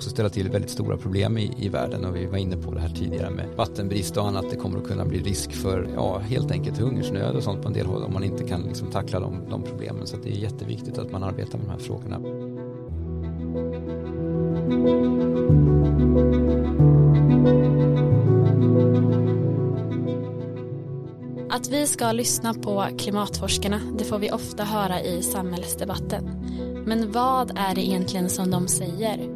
också ställa till väldigt stora problem i, i världen och vi var inne på det här tidigare med vattenbrist och annat. Det kommer att kunna bli risk för ja, helt enkelt hungersnöd och sånt på en del håll om man inte kan liksom tackla de, de problemen. Så det är jätteviktigt att man arbetar med de här frågorna. Att vi ska lyssna på klimatforskarna, det får vi ofta höra i samhällsdebatten. Men vad är det egentligen som de säger?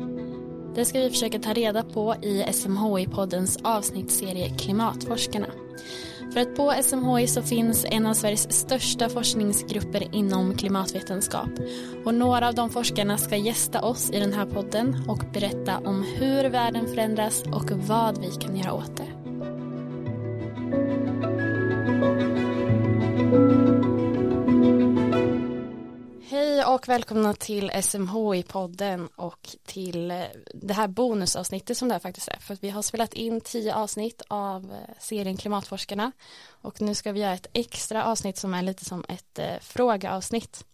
Det ska vi försöka ta reda på i SMHI-poddens avsnittsserie Klimatforskarna. För att på SMHI så finns en av Sveriges största forskningsgrupper inom klimatvetenskap. Och några av de forskarna ska gästa oss i den här podden och berätta om hur världen förändras och vad vi kan göra åt det. Hej och välkomna till SMHI-podden och till eh, det här bonusavsnittet som det här faktiskt är. För att vi har spelat in tio avsnitt av eh, serien Klimatforskarna och nu ska vi göra ett extra avsnitt som är lite som ett eh, frågeavsnitt.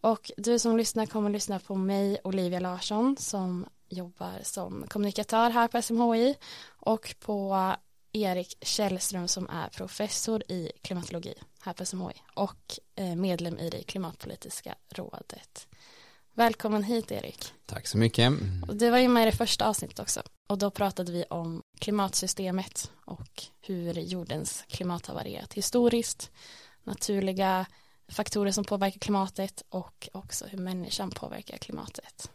Och du som lyssnar kommer att lyssna på mig, Olivia Larsson, som jobbar som kommunikatör här på SMHI och på Erik Källström som är professor i klimatologi här på SMHI och eh, medlem i det klimatpolitiska rådet. Välkommen hit Erik. Tack så mycket. Du var ju med i det första avsnittet också och då pratade vi om klimatsystemet och hur jordens klimat har varierat historiskt, naturliga faktorer som påverkar klimatet och också hur människan påverkar klimatet.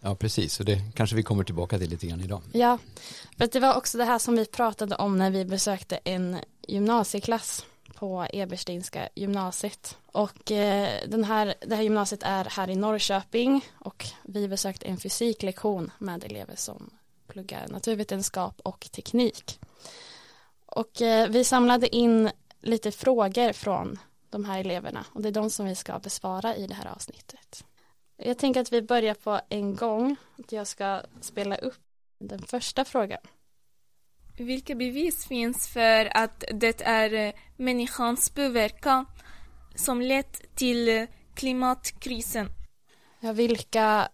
Ja, precis. Och det kanske vi kommer tillbaka till lite grann idag. Ja, för det var också det här som vi pratade om när vi besökte en gymnasieklass på Eberstinska gymnasiet. Och eh, den här, det här gymnasiet är här i Norrköping och vi besökte en fysiklektion med elever som pluggar naturvetenskap och teknik. Och eh, vi samlade in lite frågor från de här eleverna och det är de som vi ska besvara i det här avsnittet. Jag tänker att vi börjar på en gång. Att jag ska spela upp den första frågan. Vilka bevis finns för att det är människans påverkan som lett till klimatkrisen? Ja, vilka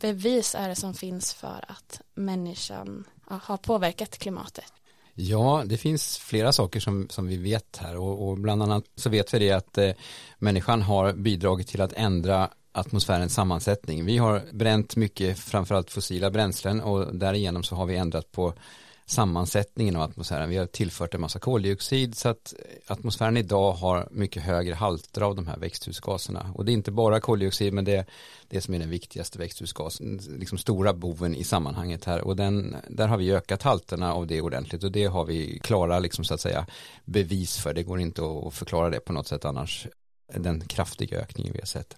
bevis är det som finns för att människan har påverkat klimatet? Ja, det finns flera saker som, som vi vet här och, och bland annat så vet vi det att eh, människan har bidragit till att ändra atmosfärens sammansättning. Vi har bränt mycket framförallt fossila bränslen och därigenom så har vi ändrat på sammansättningen av atmosfären. Vi har tillfört en massa koldioxid så att atmosfären idag har mycket högre halter av de här växthusgaserna. Och det är inte bara koldioxid men det är det som är den viktigaste växthusgasen, liksom stora boven i sammanhanget här. Och den, där har vi ökat halterna av det ordentligt och det har vi klara liksom så att säga bevis för. Det går inte att förklara det på något sätt annars den kraftiga ökningen vi har sett.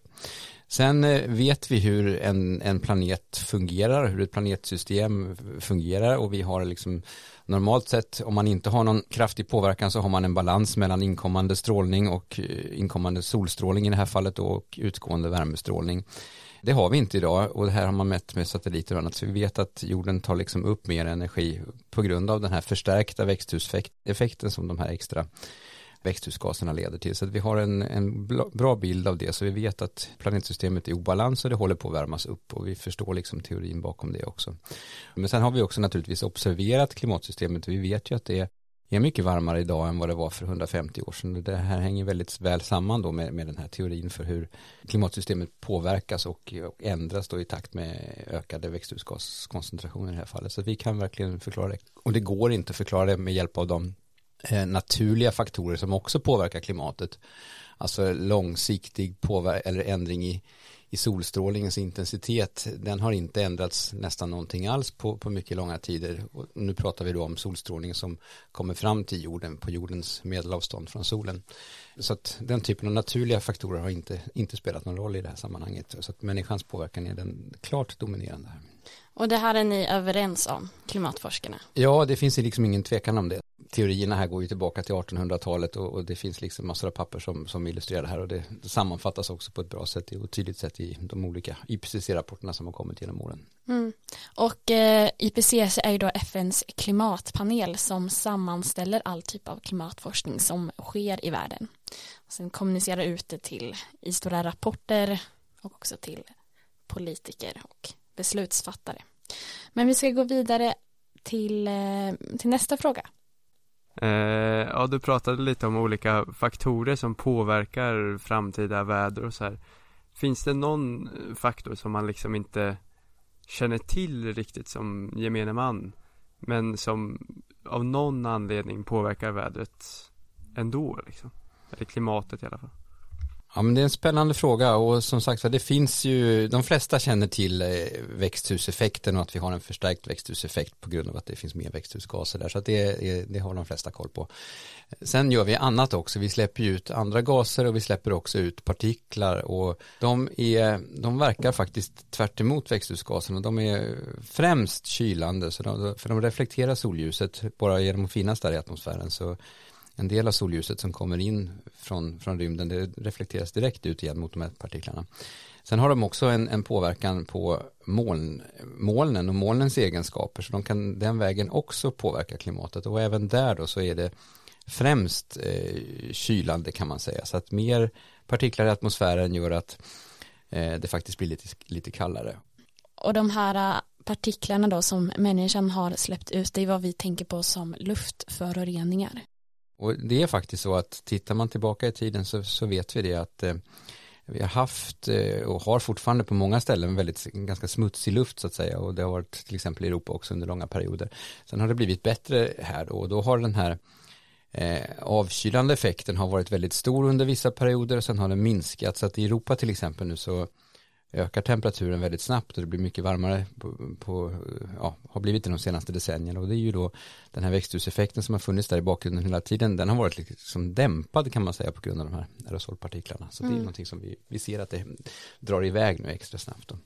Sen eh, vet vi hur en, en planet fungerar, hur ett planetsystem fungerar och vi har liksom normalt sett om man inte har någon kraftig påverkan så har man en balans mellan inkommande strålning och eh, inkommande solstrålning i det här fallet och utgående värmestrålning. Det har vi inte idag och det här har man mätt med satelliter och annat så vi vet att jorden tar liksom upp mer energi på grund av den här förstärkta växthuseffekten som de här extra växthusgaserna leder till. Så att vi har en, en bra bild av det så vi vet att planetsystemet är i obalans och det håller på att värmas upp och vi förstår liksom teorin bakom det också. Men sen har vi också naturligtvis observerat klimatsystemet och vi vet ju att det är mycket varmare idag än vad det var för 150 år sedan. Det här hänger väldigt väl samman då med, med den här teorin för hur klimatsystemet påverkas och, och ändras då i takt med ökade växthusgaskoncentrationer i det här fallet. Så vi kan verkligen förklara det. Och det går inte att förklara det med hjälp av de naturliga faktorer som också påverkar klimatet. Alltså långsiktig eller ändring i, i solstrålningens intensitet, den har inte ändrats nästan någonting alls på, på mycket långa tider. Och nu pratar vi då om solstrålning som kommer fram till jorden på jordens medelavstånd från solen. Så att den typen av naturliga faktorer har inte, inte spelat någon roll i det här sammanhanget. Så att människans påverkan är den klart dominerande. Och det här är ni överens om, klimatforskarna? Ja, det finns liksom ingen tvekan om det teorierna här går ju tillbaka till 1800-talet och, och, det finns liksom massor av papper som, som illustrerar det här och det, sammanfattas också på ett bra sätt och tydligt sätt i de olika IPCC-rapporterna som har kommit genom åren. Mm. Och eh, IPCC är ju då FNs klimatpanel som sammanställer all typ av klimatforskning som sker i världen. Och sen kommunicerar ut det till i stora rapporter och också till politiker och beslutsfattare. Men vi ska gå vidare till, eh, till nästa fråga. Eh, ja, du pratade lite om olika faktorer som påverkar framtida väder och så här. Finns det någon eh, faktor som man liksom inte känner till riktigt som gemene man men som av någon anledning påverkar vädret ändå liksom? Eller klimatet i alla fall. Ja men det är en spännande fråga och som sagt det finns ju, de flesta känner till eh, växthuseffekten och att vi har en förstärkt växthuseffekt på grund av att det finns mer växthusgaser där. Så att det, eh, det har de flesta koll på. Sen gör vi annat också, vi släpper ut andra gaser och vi släpper också ut partiklar och de, är, de verkar faktiskt tvärt emot växthusgaserna, de är främst kylande så de, för de reflekterar solljuset bara genom att finnas där i atmosfären. Så en del av solljuset som kommer in från, från rymden det reflekteras direkt ut igen mot de här partiklarna. Sen har de också en, en påverkan på moln, molnen och molnens egenskaper så de kan den vägen också påverka klimatet och även där då så är det främst eh, kylande kan man säga så att mer partiklar i atmosfären gör att eh, det faktiskt blir lite, lite kallare. Och de här eh, partiklarna då som människan har släppt ut det är vad vi tänker på som luftföroreningar. Och det är faktiskt så att tittar man tillbaka i tiden så, så vet vi det att eh, vi har haft eh, och har fortfarande på många ställen väldigt ganska smutsig luft så att säga. Och det har varit till exempel i Europa också under långa perioder. Sen har det blivit bättre här då och då har den här eh, avkylande effekten har varit väldigt stor under vissa perioder. Och sen har den minskat. Så att i Europa till exempel nu så ökar temperaturen väldigt snabbt och det blir mycket varmare på, på, ja, har blivit det de senaste decennierna och det är ju då den här växthuseffekten som har funnits där i bakgrunden hela tiden den har varit liksom dämpad kan man säga på grund av de här aerosolpartiklarna så mm. det är mm. någonting som vi, vi ser att det drar iväg nu extra snabbt då.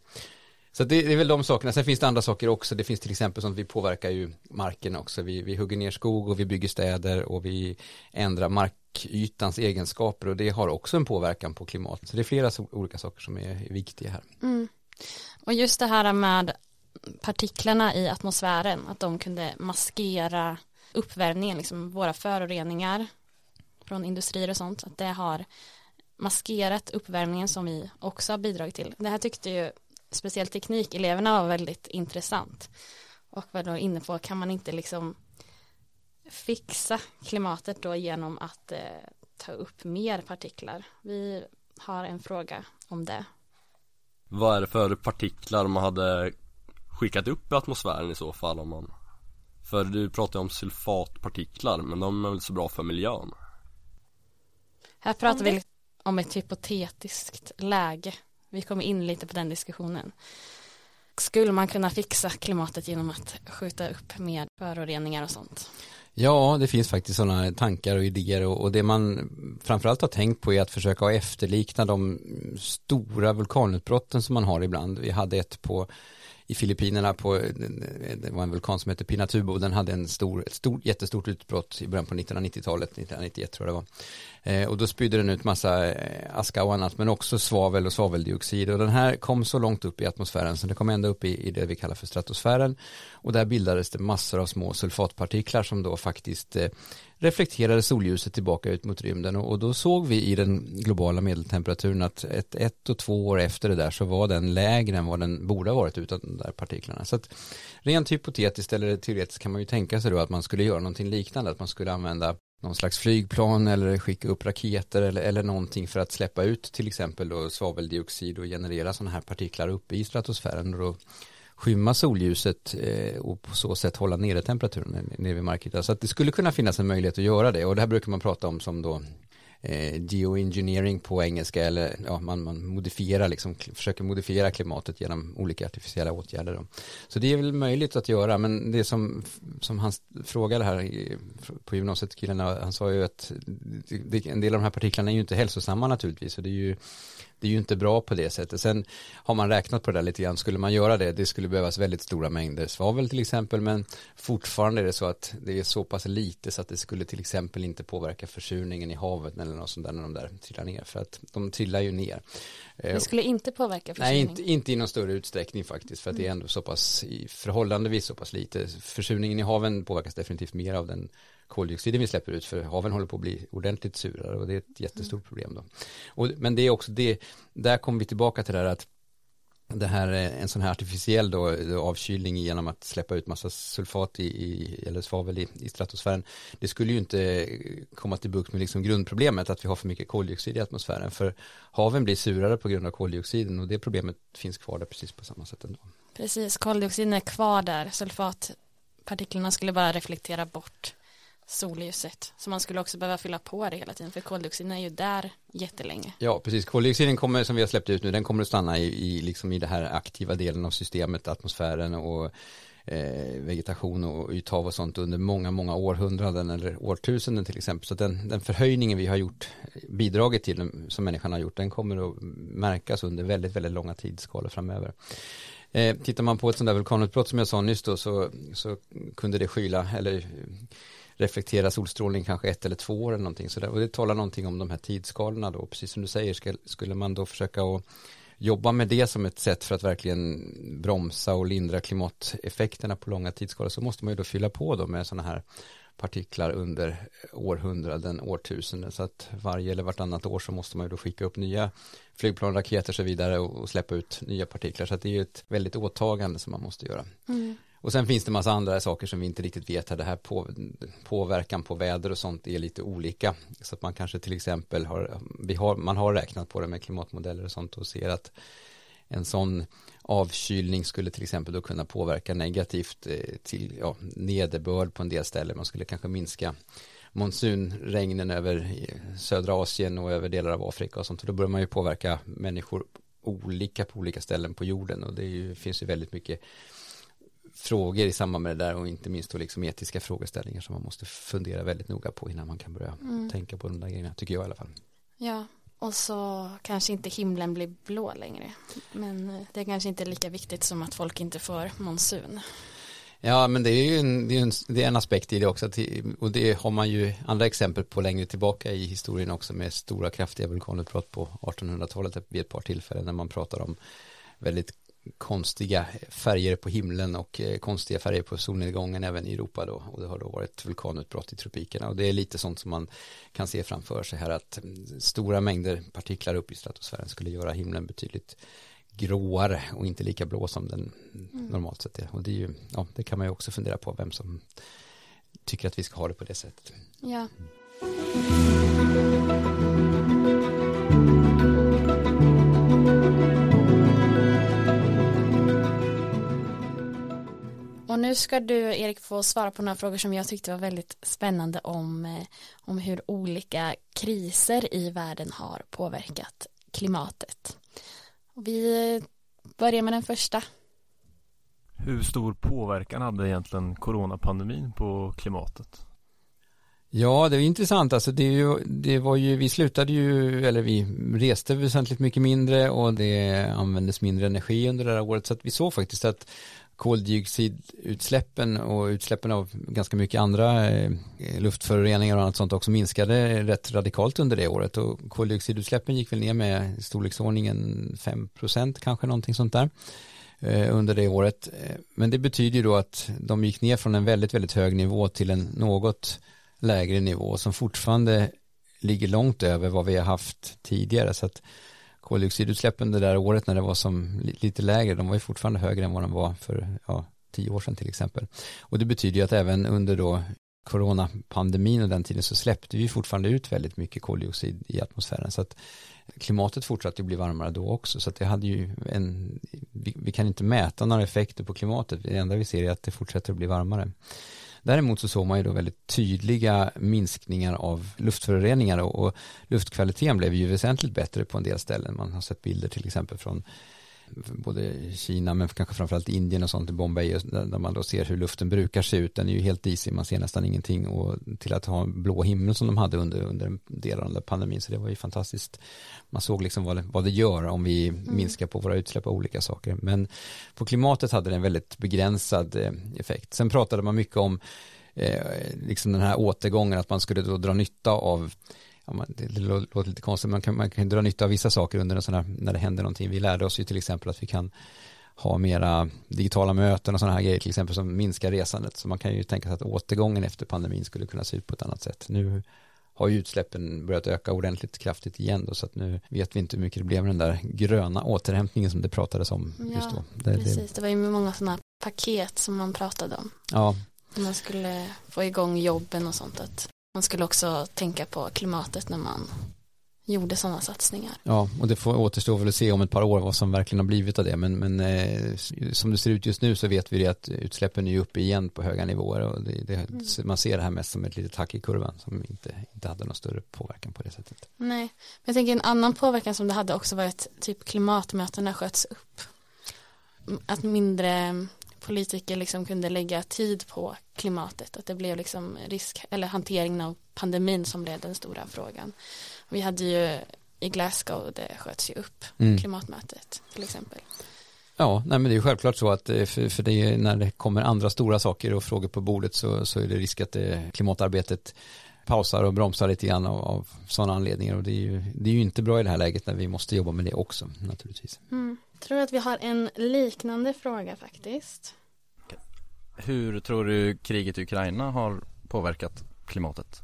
Så det, det, är väl de sakerna. Sen finns det andra saker också. Det finns till exempel som vi påverkar ju marken också. Vi, vi hugger ner skog och vi bygger städer och vi ändrar markytans egenskaper och det har också en påverkan på klimatet. Så det är flera olika saker som är, är viktiga här. Mm. Och just det här med partiklarna i atmosfären, att de kunde maskera uppvärmningen, liksom våra föroreningar från industrier och sånt, att det har maskerat uppvärmningen som vi också har bidragit till. Det här tyckte ju speciellt teknikeleverna var väldigt intressant och var då inne på kan man inte liksom fixa klimatet då genom att eh, ta upp mer partiklar. Vi har en fråga om det. Vad är det för partiklar man hade skickat upp i atmosfären i så fall om man För du pratar om sulfatpartiklar men de är väl så bra för miljön? Här pratar vi om ett hypotetiskt läge vi kommer in lite på den diskussionen. Skulle man kunna fixa klimatet genom att skjuta upp med föroreningar och sånt? Ja, det finns faktiskt sådana tankar och idéer och, och det man framförallt har tänkt på är att försöka efterlikna de stora vulkanutbrotten som man har ibland. Vi hade ett på i Filippinerna på, eh, eh, det var en vulkan som hette Pinatubo, den hade en stor, ett stort, jättestort utbrott i början på 1990-talet, 1991 tror jag det var. Eh, och då spydde den ut massa eh, aska och annat, men också svavel och svaveldioxid. Och den här kom så långt upp i atmosfären, så den kom ända upp i, i det vi kallar för stratosfären. Och där bildades det massor av små sulfatpartiklar som då faktiskt eh, reflekterade solljuset tillbaka ut mot rymden. Och, då såg vi i den globala medeltemperaturen att ett, ett och två år efter det där så var den lägre än vad den borde ha varit utan de där partiklarna. Så att rent hypotetiskt eller teoretiskt kan man ju tänka sig då att man skulle göra någonting liknande, att man skulle använda någon slags flygplan eller skicka upp raketer eller, eller någonting för att släppa ut till exempel då svaveldioxid och generera sådana här partiklar uppe i stratosfären. Och då skymma solljuset eh, och på så sätt hålla nere temperaturen nere vid markytan. Så att det skulle kunna finnas en möjlighet att göra det och det här brukar man prata om som då eh, geoengineering på engelska eller ja, man, man modifierar liksom, försöker modifiera klimatet genom olika artificiella åtgärder. Då. Så det är väl möjligt att göra men det som, som han frågade här på gymnasiet killarna, han sa ju att en del av de här partiklarna är ju inte hälsosamma naturligtvis och det är ju det är ju inte bra på det sättet. Sen har man räknat på det där lite grann, skulle man göra det, det skulle behövas väldigt stora mängder svavel till exempel, men fortfarande är det så att det är så pass lite så att det skulle till exempel inte påverka försurningen i havet eller något sånt där när de där trillar ner, för att de trillar ju ner. Det eh, skulle inte påverka försurning? Nej, inte, inte i någon större utsträckning faktiskt, för att mm. det är ändå så pass, förhållandevis så pass lite. Försurningen i haven påverkas definitivt mer av den koldioxiden vi släpper ut för haven håller på att bli ordentligt surare och det är ett jättestort mm. problem då. Och, men det är också det, där kommer vi tillbaka till det här att det här en sån här artificiell då, avkylning genom att släppa ut massa sulfat i, i eller svavel i, i stratosfären det skulle ju inte komma till bukt med liksom grundproblemet att vi har för mycket koldioxid i atmosfären för haven blir surare på grund av koldioxiden och det problemet finns kvar där precis på samma sätt ändå. Precis, koldioxiden är kvar där, sulfatpartiklarna skulle bara reflektera bort solljuset. Så man skulle också behöva fylla på det hela tiden för koldioxiden är ju där jättelänge. Ja, precis. Koldioxiden kommer som vi har släppt ut nu, den kommer att stanna i, i, liksom i det här aktiva delen av systemet, atmosfären och eh, vegetation och ythav och sånt under många, många århundraden eller årtusenden till exempel. Så den, den förhöjningen vi har gjort, bidragit till som människan har gjort, den kommer att märkas under väldigt, väldigt långa tidsskalor framöver. Eh, tittar man på ett sånt där vulkanutbrott som jag sa nyss då så, så kunde det skyla eller reflektera solstrålning kanske ett eller två år eller någonting sådär. Och det talar någonting om de här tidsskalorna då. Precis som du säger, ska, skulle man då försöka att jobba med det som ett sätt för att verkligen bromsa och lindra klimateffekterna på långa tidsskalor så måste man ju då fylla på då med sådana här partiklar under århundraden, årtusenden. Så att varje eller vartannat år så måste man ju då skicka upp nya flygplan, raketer och så vidare och, släppa ut nya partiklar. Så att det är ju ett väldigt åtagande som man måste göra. Mm. Och sen finns det massa andra saker som vi inte riktigt vet här. Det här på, påverkan på väder och sånt är lite olika. Så att man kanske till exempel har, vi har, man har räknat på det med klimatmodeller och sånt och ser att en sån avkylning skulle till exempel då kunna påverka negativt eh, till ja, nederbörd på en del ställen. Man skulle kanske minska monsunregnen över eh, södra Asien och över delar av Afrika och sånt. Och då börjar man ju påverka människor olika på olika ställen på jorden och det ju, finns ju väldigt mycket frågor i samband med det där och inte minst då liksom etiska frågeställningar som man måste fundera väldigt noga på innan man kan börja mm. tänka på de där grejerna, tycker jag i alla fall. Ja, och så kanske inte himlen blir blå längre. Men det är kanske inte lika viktigt som att folk inte får monsun. Ja, men det är ju en, det är en, det är en aspekt i det också. Och det har man ju andra exempel på längre tillbaka i historien också med stora kraftiga vulkanutbrott på 1800-talet vid ett par tillfällen när man pratar om väldigt konstiga färger på himlen och eh, konstiga färger på solnedgången även i Europa då och det har då varit vulkanutbrott i tropikerna och det är lite sånt som man kan se framför sig här att mm, stora mängder partiklar upp i stratosfären skulle göra himlen betydligt gråare och inte lika blå som den mm. normalt sett är och det är ju, ja det kan man ju också fundera på vem som tycker att vi ska ha det på det sättet. Ja. Och nu ska du Erik få svara på några frågor som jag tyckte var väldigt spännande om, eh, om hur olika kriser i världen har påverkat klimatet. Och vi börjar med den första. Hur stor påverkan hade egentligen coronapandemin på klimatet? Ja, det är intressant. Alltså det, är ju, det var ju, vi slutade ju, eller vi reste väsentligt mycket mindre och det användes mindre energi under det här året. Så att vi såg faktiskt att koldioxidutsläppen och utsläppen av ganska mycket andra eh, luftföroreningar och annat sånt också minskade rätt radikalt under det året och koldioxidutsläppen gick väl ner med storleksordningen 5% kanske någonting sånt där eh, under det året. Eh, men det betyder ju då att de gick ner från en väldigt, väldigt hög nivå till en något lägre nivå som fortfarande ligger långt över vad vi har haft tidigare så att koldioxidutsläppen det där året när det var som lite lägre, de var ju fortfarande högre än vad de var för ja, tio år sedan till exempel. Och det betyder ju att även under då coronapandemin och den tiden så släppte vi fortfarande ut väldigt mycket koldioxid i atmosfären. Så att klimatet fortsatte bli varmare då också. Så att det hade ju en vi, vi kan inte mäta några effekter på klimatet. Det enda vi ser är att det fortsätter att bli varmare. Däremot så såg man ju då väldigt tydliga minskningar av luftföroreningar och, och luftkvaliteten blev ju väsentligt bättre på en del ställen. Man har sett bilder till exempel från både Kina men kanske framförallt Indien och sånt i Bombay där man då ser hur luften brukar se ut. Den är ju helt disig, man ser nästan ingenting och till att ha en blå himmel som de hade under, under en del av den pandemin så det var ju fantastiskt. Man såg liksom vad det, vad det gör om vi mm. minskar på våra utsläpp av olika saker. Men på klimatet hade det en väldigt begränsad eh, effekt. Sen pratade man mycket om eh, liksom den här återgången att man skulle då dra nytta av ja, man, det, det låter lite konstigt, man kan, man kan dra nytta av vissa saker under en sån här, när det händer någonting. Vi lärde oss ju till exempel att vi kan ha mera digitala möten och sådana här grejer till exempel som minskar resandet. Så man kan ju tänka sig att återgången efter pandemin skulle kunna se ut på ett annat sätt. Nu har ju utsläppen börjat öka ordentligt kraftigt igen då, så att nu vet vi inte hur mycket det blev med den där gröna återhämtningen som det pratades om just då. Det, precis, det, det var ju många sådana paket som man pratade om. Ja. Man skulle få igång jobben och sånt. Att man skulle också tänka på klimatet när man gjorde sådana satsningar. Ja, och det får återstå väl att se om ett par år vad som verkligen har blivit av det. Men, men eh, som det ser ut just nu så vet vi det att utsläppen är uppe igen på höga nivåer och det, det, mm. man ser det här mest som ett litet hack i kurvan som inte, inte hade någon större påverkan på det sättet. Nej, men jag tänker en annan påverkan som det hade också var att typ klimatmötena sköts upp. Att mindre politiker liksom kunde lägga tid på klimatet, att det blev liksom risk eller hanteringen av pandemin som blev den stora frågan. Vi hade ju i Glasgow, det sköts ju upp, mm. klimatmötet till exempel. Ja, nej men det är självklart så att eh, för, för det är, när det kommer andra stora saker och frågor på bordet så, så är det risk att det, klimatarbetet pausar och bromsar lite grann av, av sådana anledningar och det är, ju, det är ju inte bra i det här läget när vi måste jobba med det också naturligtvis. Mm. Tror att vi har en liknande fråga faktiskt. Hur tror du kriget i Ukraina har påverkat klimatet?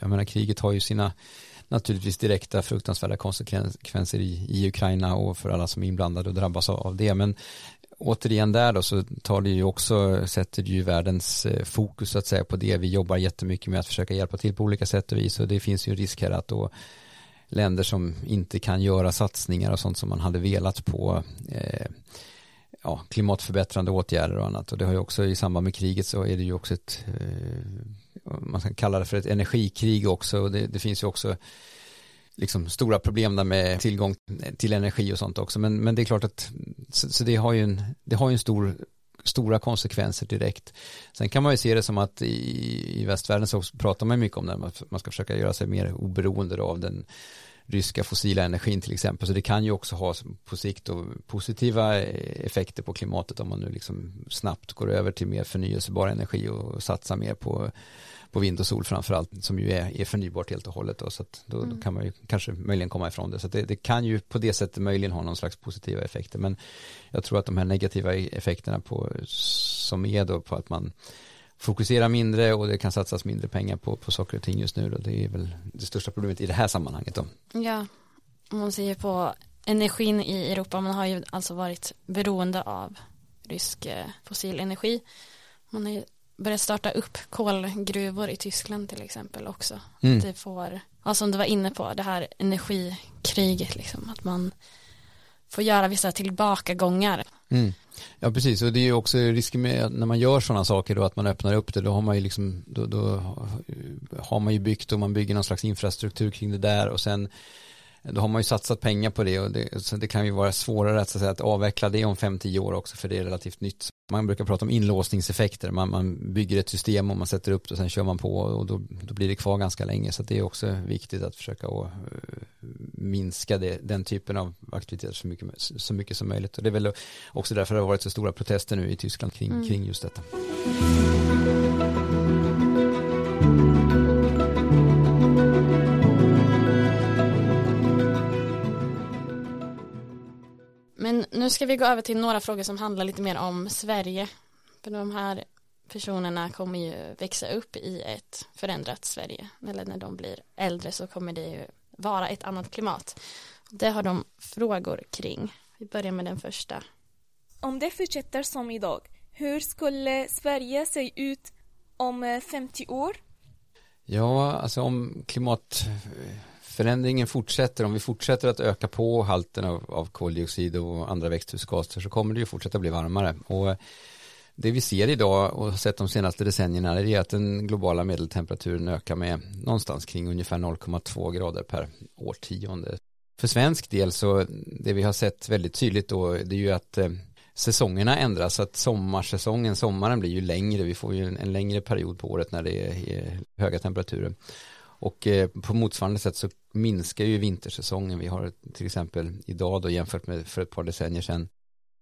Jag menar kriget har ju sina naturligtvis direkta fruktansvärda konsekvenser i, i Ukraina och för alla som är inblandade och drabbas av det. Men återigen där då så tar det ju också, sätter det ju världens eh, fokus så att säga på det. Vi jobbar jättemycket med att försöka hjälpa till på olika sätt och vis och det finns ju en risk här att då länder som inte kan göra satsningar och sånt som man hade velat på eh, ja, klimatförbättrande åtgärder och annat. Och det har ju också i samband med kriget så är det ju också ett eh, man kan kalla det för ett energikrig också. Och det, det finns ju också liksom stora problem där med tillgång till energi och sånt också. Men, men det är klart att så, så det har ju en det har ju en stor stora konsekvenser direkt. Sen kan man ju se det som att i, i västvärlden så pratar man mycket om det, man ska försöka göra sig mer oberoende av den ryska fossila energin till exempel. Så det kan ju också ha på sikt positiva effekter på klimatet om man nu liksom snabbt går över till mer förnyelsebar energi och satsar mer på, på vind och sol framförallt som ju är, är förnybart helt och hållet. Då, så då, mm. då kan man ju kanske möjligen komma ifrån det. Så det, det, kan ju på det sättet möjligen ha någon slags positiva effekter. Men jag tror att de här negativa effekterna på, som är då på att man fokusera mindre och det kan satsas mindre pengar på, på saker och ting just nu. Då. Det är väl det största problemet i det här sammanhanget. Då. Ja, om man ser på energin i Europa, man har ju alltså varit beroende av rysk eh, fossil energi. Man har ju börjat starta upp kolgruvor i Tyskland till exempel också. Mm. Det får, ja, som du var inne på, det här energikriget liksom, att man får göra vissa tillbakagångar. Mm. Ja precis. Och det är ju också risken med när man gör sådana saker då att man öppnar upp det. Då har man ju liksom då, då har man ju byggt och man bygger någon slags infrastruktur kring det där. Och sen då har man ju satsat pengar på det. Och det, så det kan ju vara svårare att, så att, säga, att avveckla det om 5-10 år också för det är relativt nytt. Man brukar prata om inlåsningseffekter, man, man bygger ett system och man sätter upp det och sen kör man på och då, då blir det kvar ganska länge så det är också viktigt att försöka att, uh, minska det, den typen av aktiviteter så mycket, så mycket som möjligt och det är väl också därför det har varit så stora protester nu i Tyskland kring, mm. kring just detta. Nu ska vi gå över till några frågor som handlar lite mer om Sverige. För de här personerna kommer ju växa upp i ett förändrat Sverige. Eller när de blir äldre så kommer det ju vara ett annat klimat. Det har de frågor kring. Vi börjar med den första. Om det fortsätter som idag, hur skulle Sverige se ut om 50 år? Ja, alltså om klimat förändringen fortsätter, om vi fortsätter att öka på halten av, av koldioxid och andra växthusgaser så kommer det ju fortsätta bli varmare. Och eh, det vi ser idag och har sett de senaste decennierna är att den globala medeltemperaturen ökar med någonstans kring ungefär 0,2 grader per årtionde. För svensk del så det vi har sett väldigt tydligt då det är ju att eh, säsongerna ändras så att sommarsäsongen, sommaren blir ju längre, vi får ju en, en längre period på året när det är, är höga temperaturer. Och eh, på motsvarande sätt så minskar ju vintersäsongen. Vi har till exempel idag då jämfört med för ett par decennier sedan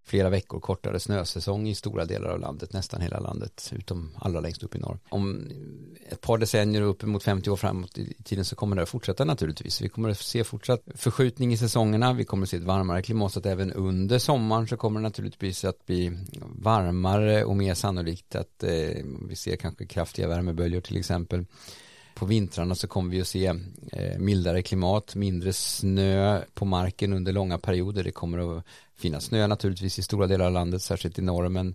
flera veckor kortare snösäsong i stora delar av landet, nästan hela landet, utom allra längst upp i norr. Om ett par decennier och uppemot 50 år framåt i tiden så kommer det att fortsätta naturligtvis. Vi kommer att se fortsatt förskjutning i säsongerna, vi kommer att se ett varmare klimat, så att även under sommaren så kommer det naturligtvis att bli varmare och mer sannolikt att eh, vi ser kanske kraftiga värmeböljor till exempel på vintrarna så kommer vi att se eh, mildare klimat, mindre snö på marken under långa perioder. Det kommer att finnas snö naturligtvis i stora delar av landet, särskilt i norr, men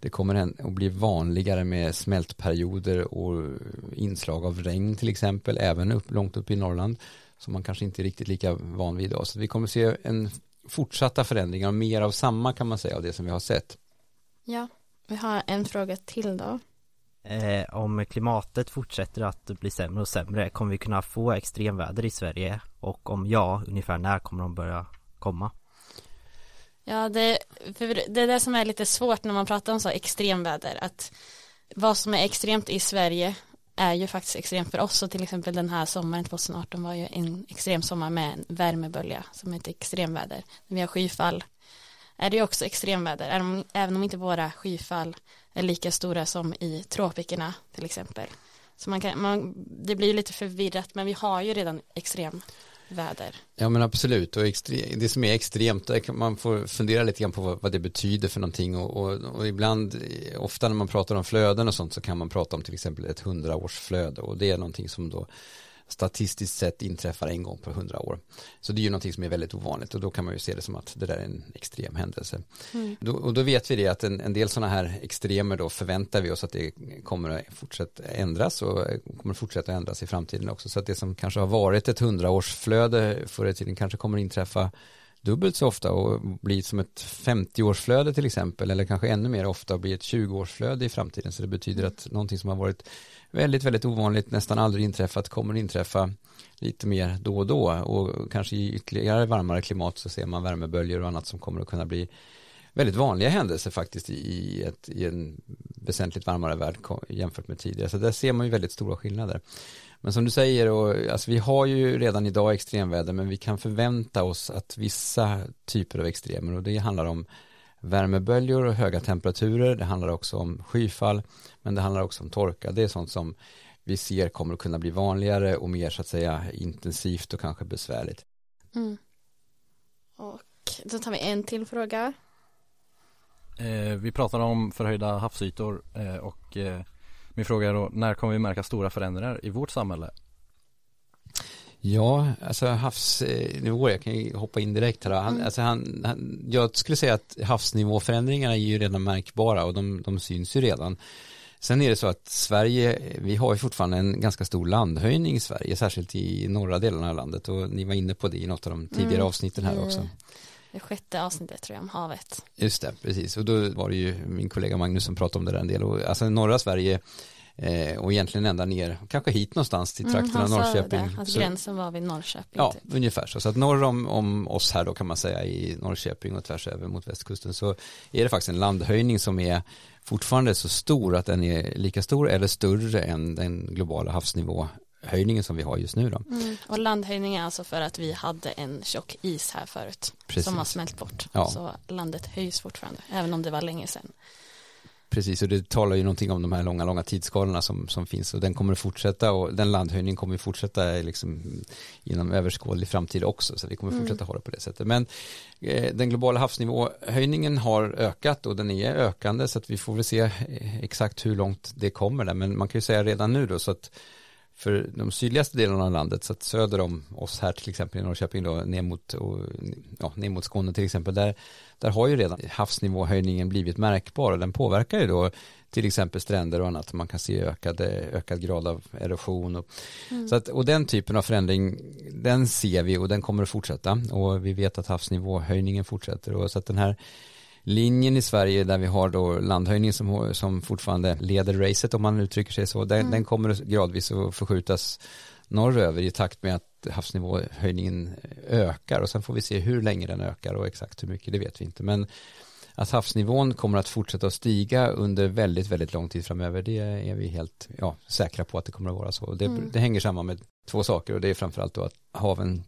det kommer att bli vanligare med smältperioder och inslag av regn till exempel, även upp, långt upp i Norrland, som man kanske inte är riktigt lika van vid idag. Så vi kommer att se en fortsatta förändringar och mer av samma kan man säga av det som vi har sett. Ja, vi har en fråga till då. Eh, om klimatet fortsätter att bli sämre och sämre, kommer vi kunna få extremväder i Sverige? Och om ja, ungefär när kommer de börja komma? Ja, det, för det är det som är lite svårt när man pratar om så extremväder, att vad som är extremt i Sverige är ju faktiskt extremt för oss och till exempel den här sommaren 2018 var ju en extrem sommar med en värmebölja som heter ett extremväder. När vi har skyfall är det också extremväder, även om inte våra skyfall är lika stora som i tropikerna till exempel. Så man kan, man, det blir lite förvirrat men vi har ju redan extrem väder. Ja men absolut och extre, det som är extremt, man får fundera lite grann på vad, vad det betyder för någonting och, och, och, ibland, ofta när man pratar om flöden och sånt så kan man prata om till exempel ett hundraårsflöde och det är någonting som då statistiskt sett inträffar en gång på hundra år. Så det är ju någonting som är väldigt ovanligt och då kan man ju se det som att det där är en extrem händelse. Mm. Då, och då vet vi det att en, en del sådana här extremer då förväntar vi oss att det kommer att fortsätta ändras och kommer fortsätta ändras i framtiden också. Så att det som kanske har varit ett hundraårsflöde förr i tiden kanske kommer inträffa dubbelt så ofta och bli som ett 50-årsflöde till exempel eller kanske ännu mer ofta bli ett 20-årsflöde i framtiden så det betyder att någonting som har varit väldigt, väldigt ovanligt, nästan aldrig inträffat, kommer inträffa lite mer då och då och kanske i ytterligare varmare klimat så ser man värmeböljor och annat som kommer att kunna bli väldigt vanliga händelser faktiskt i, ett, i en väsentligt varmare värld jämfört med tidigare. Så där ser man ju väldigt stora skillnader. Men som du säger, och, alltså, vi har ju redan idag extremväder men vi kan förvänta oss att vissa typer av extremer och det handlar om värmeböljor och höga temperaturer, det handlar också om skyfall, men det handlar också om torka. Det är sånt som vi ser kommer att kunna bli vanligare och mer så att säga intensivt och kanske besvärligt. Mm. Och då tar vi en till fråga. Eh, vi pratar om förhöjda havsytor eh, och eh, min fråga är då när kommer vi märka stora förändringar i vårt samhälle? Ja, alltså havsnivå, jag kan ju hoppa in direkt här. Han, mm. alltså han, han, jag skulle säga att havsnivåförändringarna är ju redan märkbara och de, de syns ju redan. Sen är det så att Sverige, vi har ju fortfarande en ganska stor landhöjning i Sverige, särskilt i norra delarna av landet och ni var inne på det i något av de tidigare mm. avsnitten här också. Det sjätte avsnittet tror jag om havet. Just det, precis. Och då var det ju min kollega Magnus som pratade om det där en del. Och, alltså norra Sverige Eh, och egentligen ända ner, kanske hit någonstans till trakten mm, av Norrköping. Det, så, gränsen var vid Norrköping. Ja, typ. ungefär så. Så att norr om, om oss här då kan man säga i Norrköping och tvärs över mot västkusten så är det faktiskt en landhöjning som är fortfarande så stor att den är lika stor eller större än den globala havsnivåhöjningen som vi har just nu då. Mm. Och landhöjning är alltså för att vi hade en tjock is här förut Precis. som har smält bort. Ja. Så landet höjs fortfarande, även om det var länge sedan. Precis, och det talar ju någonting om de här långa, långa tidsskalorna som, som finns och den kommer att fortsätta och den landhöjningen kommer att fortsätta liksom inom överskådlig framtid också så vi kommer mm. fortsätta mm. ha det på det sättet. Men eh, den globala havsnivåhöjningen har ökat och den är ökande så att vi får väl se eh, exakt hur långt det kommer där men man kan ju säga redan nu då så att för de sydligaste delarna av landet, så att söder om oss här till exempel i Norrköping då, ner mot, och, ja, ner mot Skåne till exempel, där, där har ju redan havsnivåhöjningen blivit märkbar och den påverkar ju då till exempel stränder och annat, man kan se ökad, ökad grad av erosion och, mm. så att, och den typen av förändring, den ser vi och den kommer att fortsätta och vi vet att havsnivåhöjningen fortsätter och så att den här linjen i Sverige där vi har då landhöjning som, som fortfarande leder racet om man uttrycker sig så, den, mm. den kommer gradvis att förskjutas norröver i takt med att havsnivåhöjningen ökar och sen får vi se hur länge den ökar och exakt hur mycket det vet vi inte men att havsnivån kommer att fortsätta att stiga under väldigt, väldigt lång tid framöver det är vi helt ja, säkra på att det kommer att vara så. Det, mm. det hänger samman med två saker och det är framförallt då att haven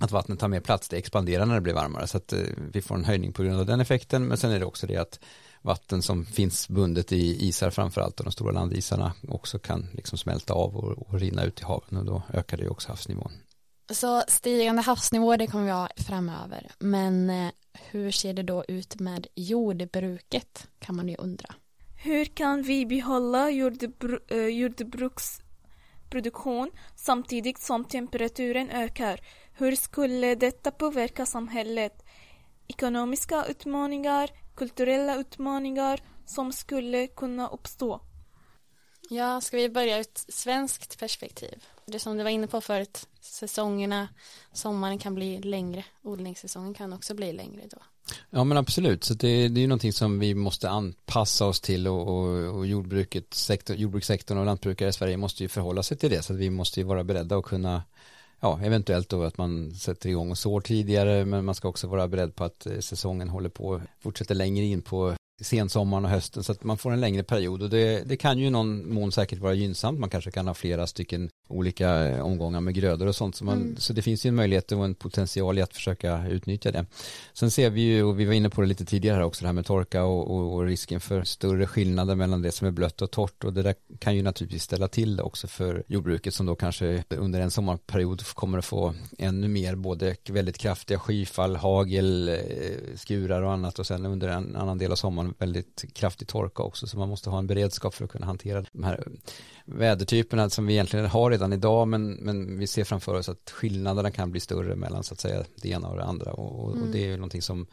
att vattnet tar mer plats, det expanderar när det blir varmare så att eh, vi får en höjning på grund av den effekten men sen är det också det att vatten som finns bundet i isar framförallt och de stora landisarna också kan liksom smälta av och, och rinna ut i haven och då ökar det också havsnivån. Så stigande havsnivå det kommer vi ha framöver men eh, hur ser det då ut med jordbruket kan man ju undra. Hur kan vi behålla jordbru eh, jordbruks produktion samtidigt som temperaturen ökar. Hur skulle detta påverka samhället? Ekonomiska utmaningar, kulturella utmaningar som skulle kunna uppstå. Ja, ska vi börja ur ett svenskt perspektiv? Det som du var inne på förut, säsongerna, sommaren kan bli längre, odlingssäsongen kan också bli längre då. Ja men absolut, så det, det är ju någonting som vi måste anpassa oss till och, och, och jordbruket, sektor, jordbrukssektorn och lantbrukare i Sverige måste ju förhålla sig till det så att vi måste ju vara beredda att kunna ja, eventuellt då att man sätter igång och sår tidigare men man ska också vara beredd på att eh, säsongen håller på fortsätter längre in på sensommaren och hösten så att man får en längre period. Och det, det kan ju i någon mån säkert vara gynnsamt. Man kanske kan ha flera stycken olika eh, omgångar med grödor och sånt. Så, man, mm. så det finns ju en möjlighet och en potential i att försöka utnyttja det. Sen ser vi ju och vi var inne på det lite tidigare här också det här med torka och, och, och risken för större skillnader mellan det som är blött och torrt. Och det där kan ju naturligtvis ställa till det också för jordbruket som då kanske under en sommarperiod kommer att få ännu mer både väldigt kraftiga skyfall, hagel, eh, skurar och annat. Och sen under en annan del av sommaren väldigt kraftig torka också så man måste ha en beredskap för att kunna hantera de här vädertyperna som vi egentligen har redan idag men, men vi ser framför oss att skillnaderna kan bli större mellan så att säga det ena och det andra och, och, mm. och det är ju någonting som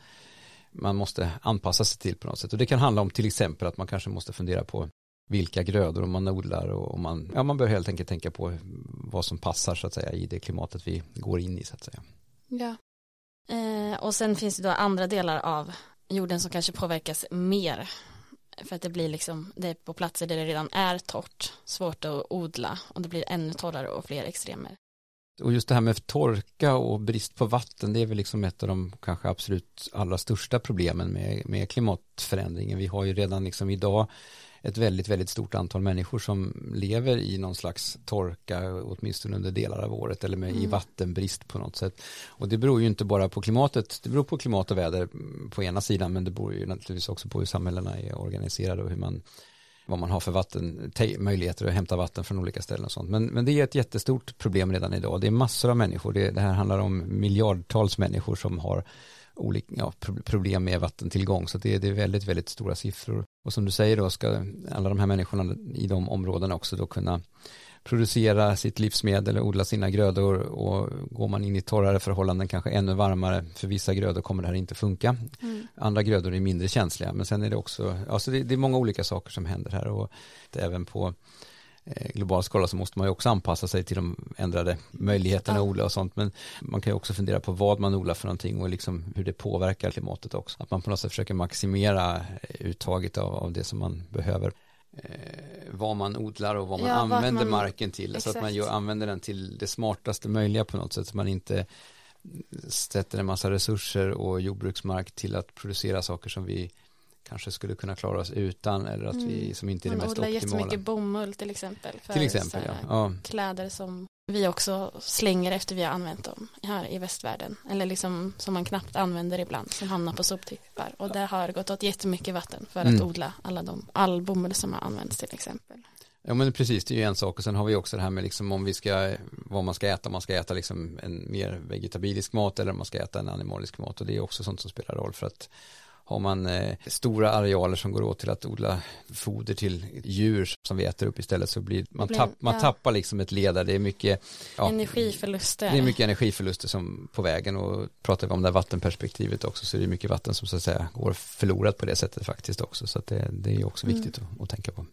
man måste anpassa sig till på något sätt och det kan handla om till exempel att man kanske måste fundera på vilka grödor man odlar och man, ja, man bör helt enkelt tänka på vad som passar så att säga i det klimatet vi går in i så att säga. Ja, eh, och sen finns det då andra delar av jorden som kanske påverkas mer. För att det blir liksom det är på platser där det redan är torrt svårt att odla och det blir ännu torrare och fler extremer. Och just det här med torka och brist på vatten det är väl liksom ett av de kanske absolut allra största problemen med, med klimatförändringen. Vi har ju redan liksom idag ett väldigt, väldigt stort antal människor som lever i någon slags torka, åtminstone under delar av året, eller med mm. i vattenbrist på något sätt. Och det beror ju inte bara på klimatet, det beror på klimat och väder på ena sidan, men det beror ju naturligtvis också på hur samhällena är organiserade och hur man vad man har för vatten, möjligheter att hämta vatten från olika ställen och sånt. Men, men det är ett jättestort problem redan idag. Det är massor av människor. Det, det här handlar om miljardtals människor som har olika, ja, problem med vattentillgång. Så det, det, är väldigt, väldigt stora siffror. Och som du säger då ska alla de här människorna i de områdena också då kunna producera sitt livsmedel och odla sina grödor och går man in i torrare förhållanden kanske ännu varmare för vissa grödor kommer det här inte funka. Mm. Andra grödor är mindre känsliga men sen är det också, alltså det, det är många olika saker som händer här och även på global skala så måste man ju också anpassa sig till de ändrade möjligheterna ja. att odla och sånt. Men man kan ju också fundera på vad man odlar för någonting och liksom hur det påverkar klimatet också. Att man på något sätt försöker maximera uttaget av, av det som man behöver. Eh, vad man odlar och vad man ja, använder man, marken till. Exakt. så att man ju använder den till det smartaste möjliga på något sätt. Så man inte sätter en massa resurser och jordbruksmark till att producera saker som vi kanske skulle kunna klara oss utan eller att mm. vi som inte är det mest optimala. Man odlar jättemycket bomull till exempel. För till exempel, ja. ja. Kläder som vi också slänger efter vi har använt dem här i västvärlden. Eller liksom som man knappt använder ibland som hamnar på soptippar. Och det har gått åt jättemycket vatten för att mm. odla alla de, all bomull som har använts till exempel. Ja men precis, det är ju en sak och sen har vi också det här med liksom om vi ska, vad man ska äta, om man ska äta liksom en mer vegetabilisk mat eller om man ska äta en animalisk mat och det är också sånt som spelar roll för att har man eh, stora arealer som går åt till att odla foder till djur som vi äter upp istället så blir man, tapp, man ja. tappar liksom ett led det är mycket ja, energiförluster. Det är mycket energiförluster som på vägen och pratar vi om det här vattenperspektivet också så är det mycket vatten som så att säga går förlorat på det sättet faktiskt också så att det, det är också mm. viktigt att, att tänka på.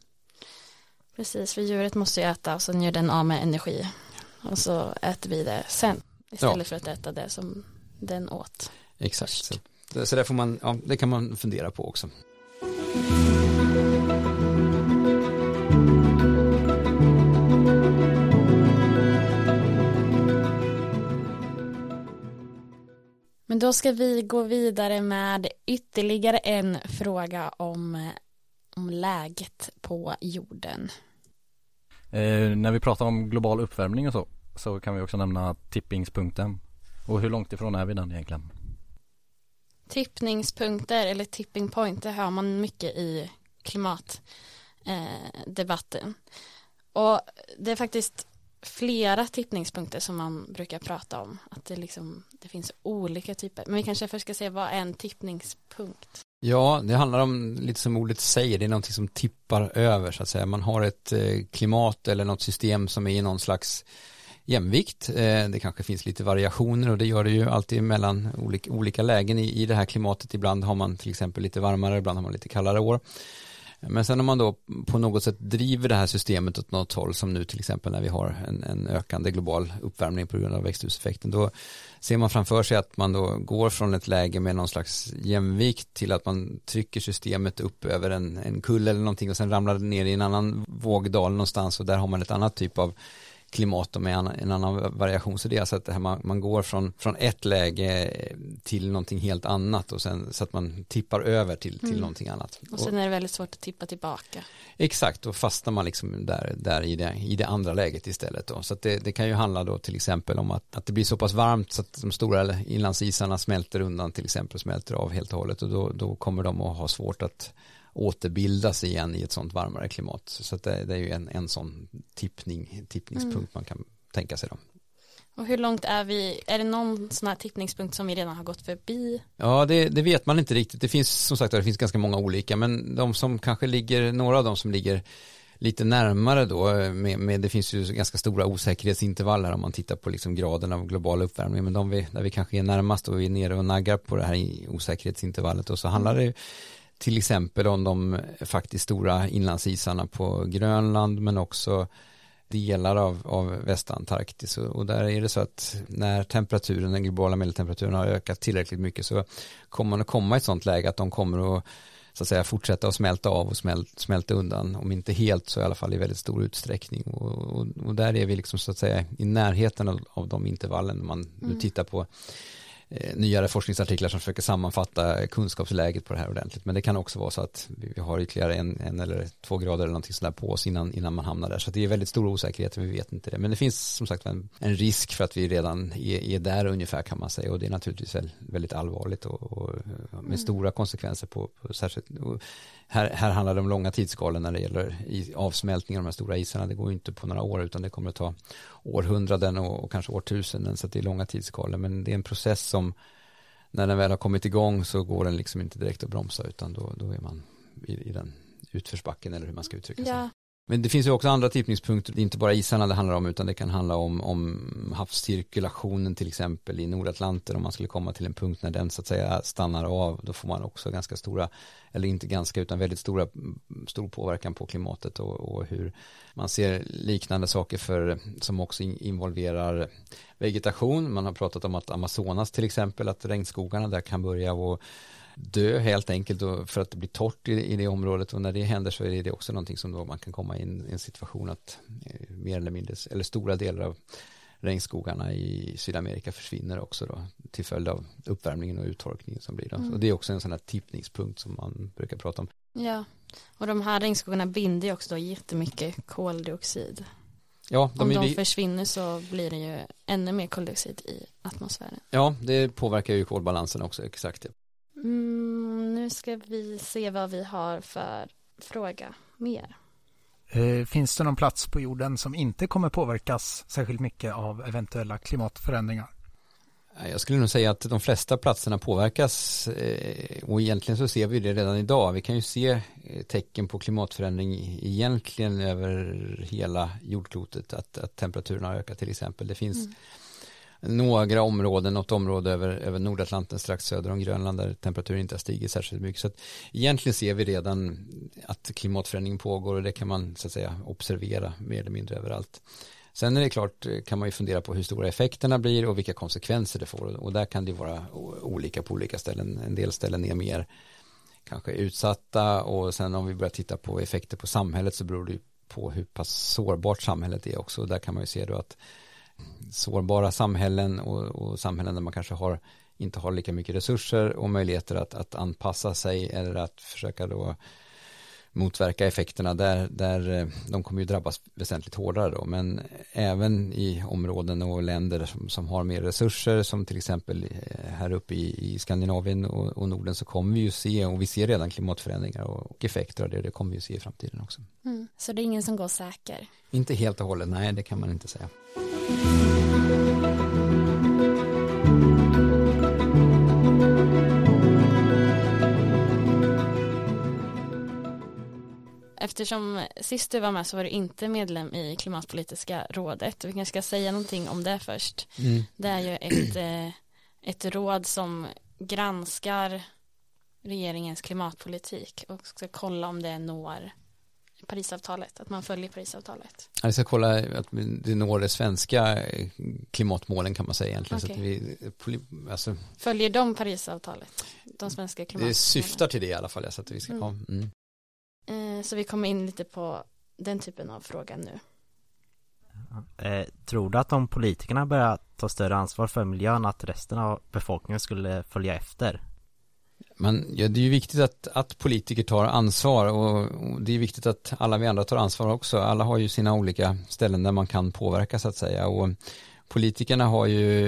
Precis, för djuret måste ju äta och sen gör den av med energi och så äter vi det sen istället ja. för att äta det som den åt. Exakt. Så det får man, ja, det kan man fundera på också. Men då ska vi gå vidare med ytterligare en fråga om, om läget på jorden. Eh, när vi pratar om global uppvärmning och så, så kan vi också nämna tippingspunkten. Och hur långt ifrån är vi den egentligen? Tippningspunkter eller tipping point, det hör man mycket i klimatdebatten. Eh, och det är faktiskt flera tippningspunkter som man brukar prata om. Att det, liksom, det finns olika typer. Men vi kanske först ska se vad är en tippningspunkt? Ja, det handlar om lite som ordet säger, det är någonting som tippar över så att säga. Man har ett eh, klimat eller något system som är i någon slags jämvikt. Eh, det kanske finns lite variationer och det gör det ju alltid mellan olika, olika lägen i, i det här klimatet. Ibland har man till exempel lite varmare, ibland har man lite kallare år. Men sen om man då på något sätt driver det här systemet åt något håll som nu till exempel när vi har en, en ökande global uppvärmning på grund av växthuseffekten då ser man framför sig att man då går från ett läge med någon slags jämvikt till att man trycker systemet upp över en, en kull eller någonting och sen ramlar det ner i en annan vågdal någonstans och där har man ett annat typ av klimat och med en annan variation. Så det är alltså att man, man går från, från ett läge till någonting helt annat och sen så att man tippar över till, till mm. någonting annat. Och sen är det väldigt svårt att tippa tillbaka. Exakt, då fastnar man liksom där, där i, det, i det andra läget istället. Då. Så det, det, kan ju handla då till exempel om att, att det blir så pass varmt så att de stora inlandsisarna smälter undan till exempel, smälter av helt och hållet och då, då kommer de att ha svårt att återbildas igen i ett sånt varmare klimat. Så det, det, är ju en, en sån tippning, tippningspunkt mm. man kan tänka sig då. Och hur långt är vi, är det någon sån här tippningspunkt som vi redan har gått förbi? Ja, det, det, vet man inte riktigt. Det finns som sagt det finns ganska många olika, men de som kanske ligger, några av dem som ligger lite närmare då, med, med, det finns ju ganska stora osäkerhetsintervaller om man tittar på liksom graden av global uppvärmning, men de vi, där vi kanske är närmast och vi är nere och naggar på det här osäkerhetsintervallet och så handlar det till exempel om de faktiskt stora inlandsisarna på Grönland men också delar av, av västantarktis. Och där är det så att när temperaturen, den globala medeltemperaturen har ökat tillräckligt mycket så kommer man att komma i ett sånt läge att de kommer att så att säga fortsätta att smälta av och smält, smälta undan om inte helt så i alla fall i väldigt stor utsträckning. Och, och, och där är vi liksom så att säga i närheten av, av de intervallen man mm. nu tittar på nyare forskningsartiklar som försöker sammanfatta kunskapsläget på det här ordentligt. Men det kan också vara så att vi har ytterligare en, en eller två grader eller någonting sådär på oss innan, innan man hamnar där. Så det är väldigt stor osäkerhet, vi vet inte det. Men det finns som sagt en, en risk för att vi redan är, är, där ungefär kan man säga. Och det är naturligtvis väldigt allvarligt och, och med mm. stora konsekvenser på, på särskilt här, här handlar det om långa tidsskalor när det gäller avsmältning av de här stora isarna. Det går inte på några år utan det kommer att ta århundraden och, och kanske årtusenden så det är långa tidsskalor. Men det är en process som när den väl har kommit igång så går den liksom inte direkt att bromsa utan då, då är man i, i den utförsbacken eller hur man ska uttrycka sig. Ja. Men det finns ju också andra tippningspunkter, det är inte bara isarna det handlar om utan det kan handla om, om havscirkulationen till exempel i Nordatlanten. Om man skulle komma till en punkt när den så att säga stannar av då får man också ganska stora, eller inte ganska utan väldigt stora, mm, stor påverkan på klimatet och, och hur man ser liknande saker för, som också involverar vegetation, man har pratat om att Amazonas till exempel, att regnskogarna där kan börja och dö helt enkelt för att det blir torrt i, i det området och när det händer så är det också någonting som då man kan komma in i en situation att eh, mer eller mindre, eller stora delar av regnskogarna i Sydamerika försvinner också då till följd av uppvärmningen och uttorkningen som blir då. Mm. Och det är också en sån här tippningspunkt som man brukar prata om. Ja, och de här regnskogarna binder ju också då jättemycket koldioxid. Ja, de Om de vi... försvinner så blir det ju ännu mer koldioxid i atmosfären. Ja, det påverkar ju kolbalansen också, exakt. Mm, nu ska vi se vad vi har för fråga mer. Eh, finns det någon plats på jorden som inte kommer påverkas särskilt mycket av eventuella klimatförändringar? Jag skulle nog säga att de flesta platserna påverkas eh, och egentligen så ser vi det redan idag. Vi kan ju se eh, tecken på klimatförändring egentligen över hela jordklotet att, att temperaturen har ökat till exempel. Det finns mm några områden, något område över, över Nordatlanten strax söder om Grönland där temperaturen inte har stigit särskilt mycket. Så att egentligen ser vi redan att klimatförändringen pågår och det kan man så att säga observera mer eller mindre överallt. Sen är det klart kan man ju fundera på hur stora effekterna blir och vilka konsekvenser det får och där kan det vara olika på olika ställen. En del ställen är mer kanske utsatta och sen om vi börjar titta på effekter på samhället så beror det på hur pass sårbart samhället är också. Där kan man ju se då att sårbara samhällen och, och, samhällen där man kanske har, inte har lika mycket resurser och möjligheter att, att anpassa sig eller att försöka då motverka effekterna där, där eh, de kommer ju drabbas väsentligt hårdare då men även i områden och länder som, som har mer resurser som till exempel eh, här uppe i, i Skandinavien och, och, Norden så kommer vi ju se och vi ser redan klimatförändringar och, och effekter av det, det kommer vi ju se i framtiden också. Mm. Så det är ingen som går säker? Inte helt och hållet, nej det kan man inte säga. Eftersom sist du var med så var du inte medlem i klimatpolitiska rådet. Vi kanske ska säga någonting om det först. Mm. Det är ju ett, eh, ett råd som granskar regeringens klimatpolitik och ska kolla om det når Parisavtalet, att man följer Parisavtalet. Ja, vi ska kolla att det når de svenska klimatmålen kan man säga egentligen. Okay. Vi, alltså, följer de Parisavtalet? De svenska klimatmålen? Det syftar till det i alla fall. Så att vi ska, mm. Mm. Eh, så vi kommer in lite på den typen av fråga nu. Eh, tror du att om politikerna börjar ta större ansvar för miljön att resten av befolkningen skulle följa efter? Men ja, det är ju viktigt att, att politiker tar ansvar och, och, det är viktigt att alla vi andra tar ansvar också. Alla har ju sina olika ställen där man kan påverka så att säga och politikerna har ju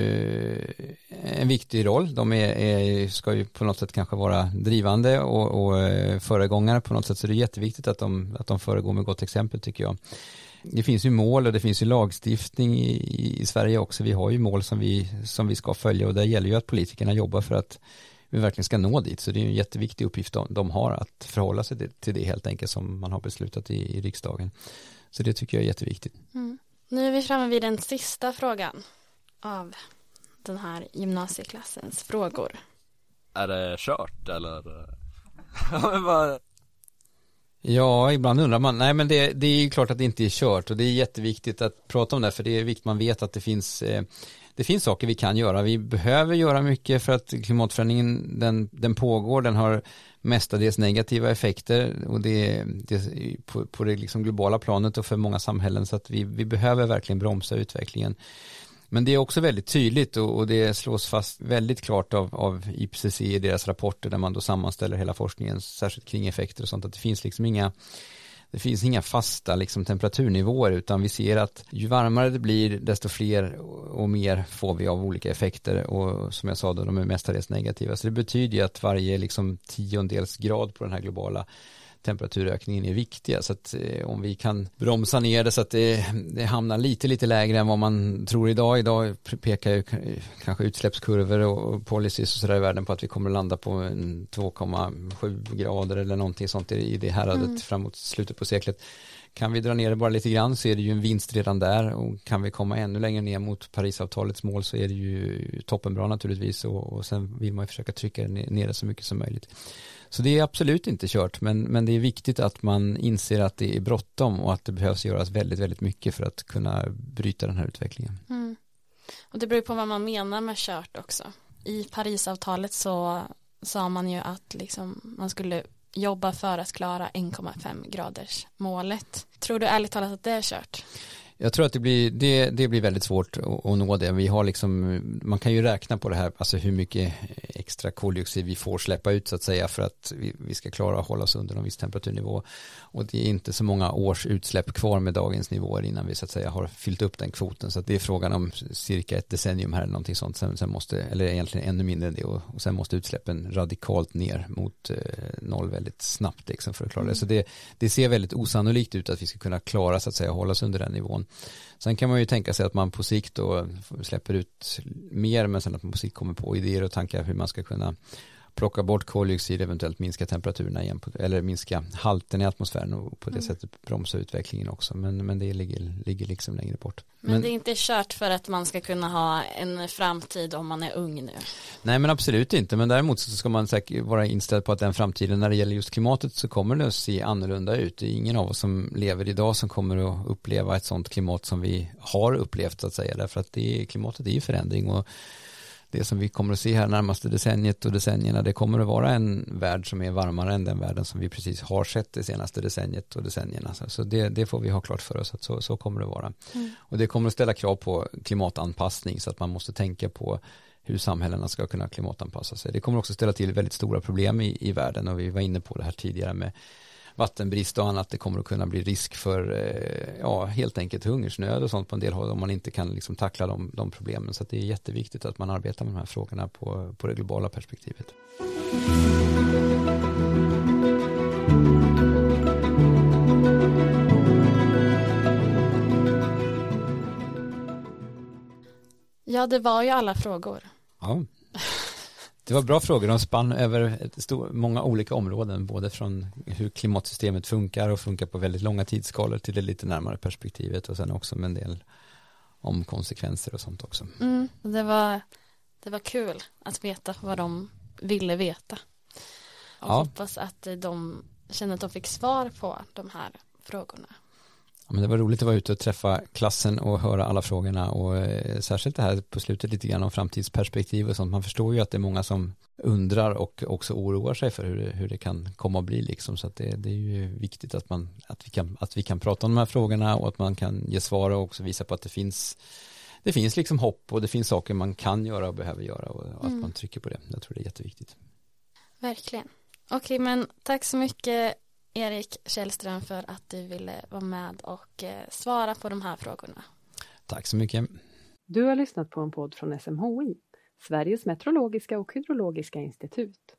eh, en viktig roll. De är, är, ska ju på något sätt kanske vara drivande och, och eh, föregångare på något sätt. Så det är jätteviktigt att de, att de föregår med gott exempel tycker jag. Det finns ju mål och det finns ju lagstiftning i, i Sverige också. Vi har ju mål som vi, som vi ska följa och det gäller ju att politikerna jobbar för att vi verkligen ska nå dit. Så det är en jätteviktig uppgift de, de har att förhålla sig till, till det helt enkelt som man har beslutat i, i riksdagen. Så det tycker jag är jätteviktigt. Mm. Nu är vi framme vid den sista frågan av den här gymnasieklassens frågor. Är det kört eller? Ja, ibland undrar man. Nej, men det, det är ju klart att det inte är kört och det är jätteviktigt att prata om det för det är viktigt man vet att det finns eh, det finns saker vi kan göra. Vi behöver göra mycket för att klimatförändringen den, den pågår. Den har mestadels negativa effekter och det, det på, på det liksom globala planet och för många samhällen så att vi, vi behöver verkligen bromsa utvecklingen. Men det är också väldigt tydligt och, och det slås fast väldigt klart av, av IPCC i deras rapporter där man då sammanställer hela forskningen särskilt kring effekter och sånt att det finns liksom inga det finns inga fasta liksom, temperaturnivåer utan vi ser att ju varmare det blir desto fler och mer får vi av olika effekter. Och som jag sa då de är mestadels negativa. Så det betyder ju att varje liksom, tiondels grad på den här globala temperaturökningen är viktiga så att eh, om vi kan bromsa ner det så att det, det, hamnar lite lite lägre än vad man tror idag idag pekar ju kanske utsläppskurvor och policies och sådär i världen på att vi kommer att landa på 2,7 grader eller någonting sånt i det häradet mm. framåt slutet på seklet kan vi dra ner det bara lite grann så är det ju en vinst redan där och kan vi komma ännu längre ner mot Parisavtalets mål så är det ju toppenbra naturligtvis och, och sen vill man ju försöka trycka ner det så mycket som möjligt. Så det är absolut inte kört, men, men det är viktigt att man inser att det är bråttom och att det behövs göras väldigt, väldigt mycket för att kunna bryta den här utvecklingen. Mm. Och det beror på vad man menar med kört också. I Parisavtalet så sa man ju att liksom man skulle jobba för att klara 1,5 graders målet. Tror du ärligt talat att det är kört? Jag tror att det blir, det, det blir väldigt svårt att, att, nå det. Vi har liksom, man kan ju räkna på det här, alltså hur mycket extra koldioxid vi får släppa ut så att säga för att vi, vi ska klara att hålla oss under en viss temperaturnivå. Och det är inte så många års utsläpp kvar med dagens nivåer innan vi så att säga har fyllt upp den kvoten. Så att det är frågan om cirka ett decennium här eller någonting sånt. Sen, sen måste, eller egentligen ännu mindre än det och, och sen måste utsläppen radikalt ner mot eh, noll väldigt snabbt liksom för att klara det. Så det, det ser väldigt osannolikt ut att vi ska kunna klara så att säga hålla oss under den nivån. Sen kan man ju tänka sig att man på sikt då släpper ut mer men sen att man på sikt kommer på idéer och tankar hur man ska kunna plocka bort koldioxid, eventuellt minska temperaturerna igen, på, eller minska halten i atmosfären och på det mm. sättet bromsa utvecklingen också. Men, men det ligger, ligger liksom längre bort. Men, men, det är inte kört för att man ska kunna ha en framtid om man är ung nu? Nej men absolut inte, men däremot så ska man säkert vara inställd på att den framtiden när det gäller just klimatet så kommer det att se annorlunda ut. Det är ingen av oss som lever idag som kommer att uppleva ett sånt klimat som vi har upplevt så att säga, därför att det klimatet är ju förändring och det som vi kommer att se här närmaste decenniet och decennierna det kommer att vara en värld som är varmare än den världen som vi precis har sett det senaste decenniet och decennierna. Så det, det får vi ha klart för oss att så, så kommer det vara. Mm. Och det kommer att ställa krav på klimatanpassning så att man måste tänka på hur samhällena ska kunna klimatanpassa sig. Det kommer också ställa till väldigt stora problem i, i världen och vi var inne på det här tidigare med vattenbrist och annat, det kommer att kunna bli risk för eh, ja, helt enkelt hungersnöd och sånt på en del håll om man inte kan liksom tackla de, de problemen. Så det är jätteviktigt att man arbetar med de här frågorna på, på det globala perspektivet. Ja, det var ju alla frågor. Ja. Det var bra frågor, de spann över stor, många olika områden, både från hur klimatsystemet funkar och funkar på väldigt långa tidsskalor till det lite närmare perspektivet och sen också med en del om konsekvenser och sånt också. Mm, det, var, det var kul att veta vad de ville veta. Och Ja. hoppas att de känner att de fick svar på de här frågorna. Men det var roligt att vara ute och träffa klassen och höra alla frågorna och eh, särskilt det här på slutet lite grann om framtidsperspektiv och sånt. Man förstår ju att det är många som undrar och också oroar sig för hur det, hur det kan komma att bli liksom. Så att det, det är ju viktigt att, man, att, vi kan, att vi kan prata om de här frågorna och att man kan ge svar och också visa på att det finns det finns liksom hopp och det finns saker man kan göra och behöver göra och, och att Mm. man trycker på det. Jag tror det är jätteviktigt. Verkligen. Okej, men tack så mycket Erik Källström för att du ville vara med och eh, svara på de här frågorna. Tack så mycket. Du har lyssnat på en podd från SMHI, Sveriges meteorologiska och hydrologiska institut.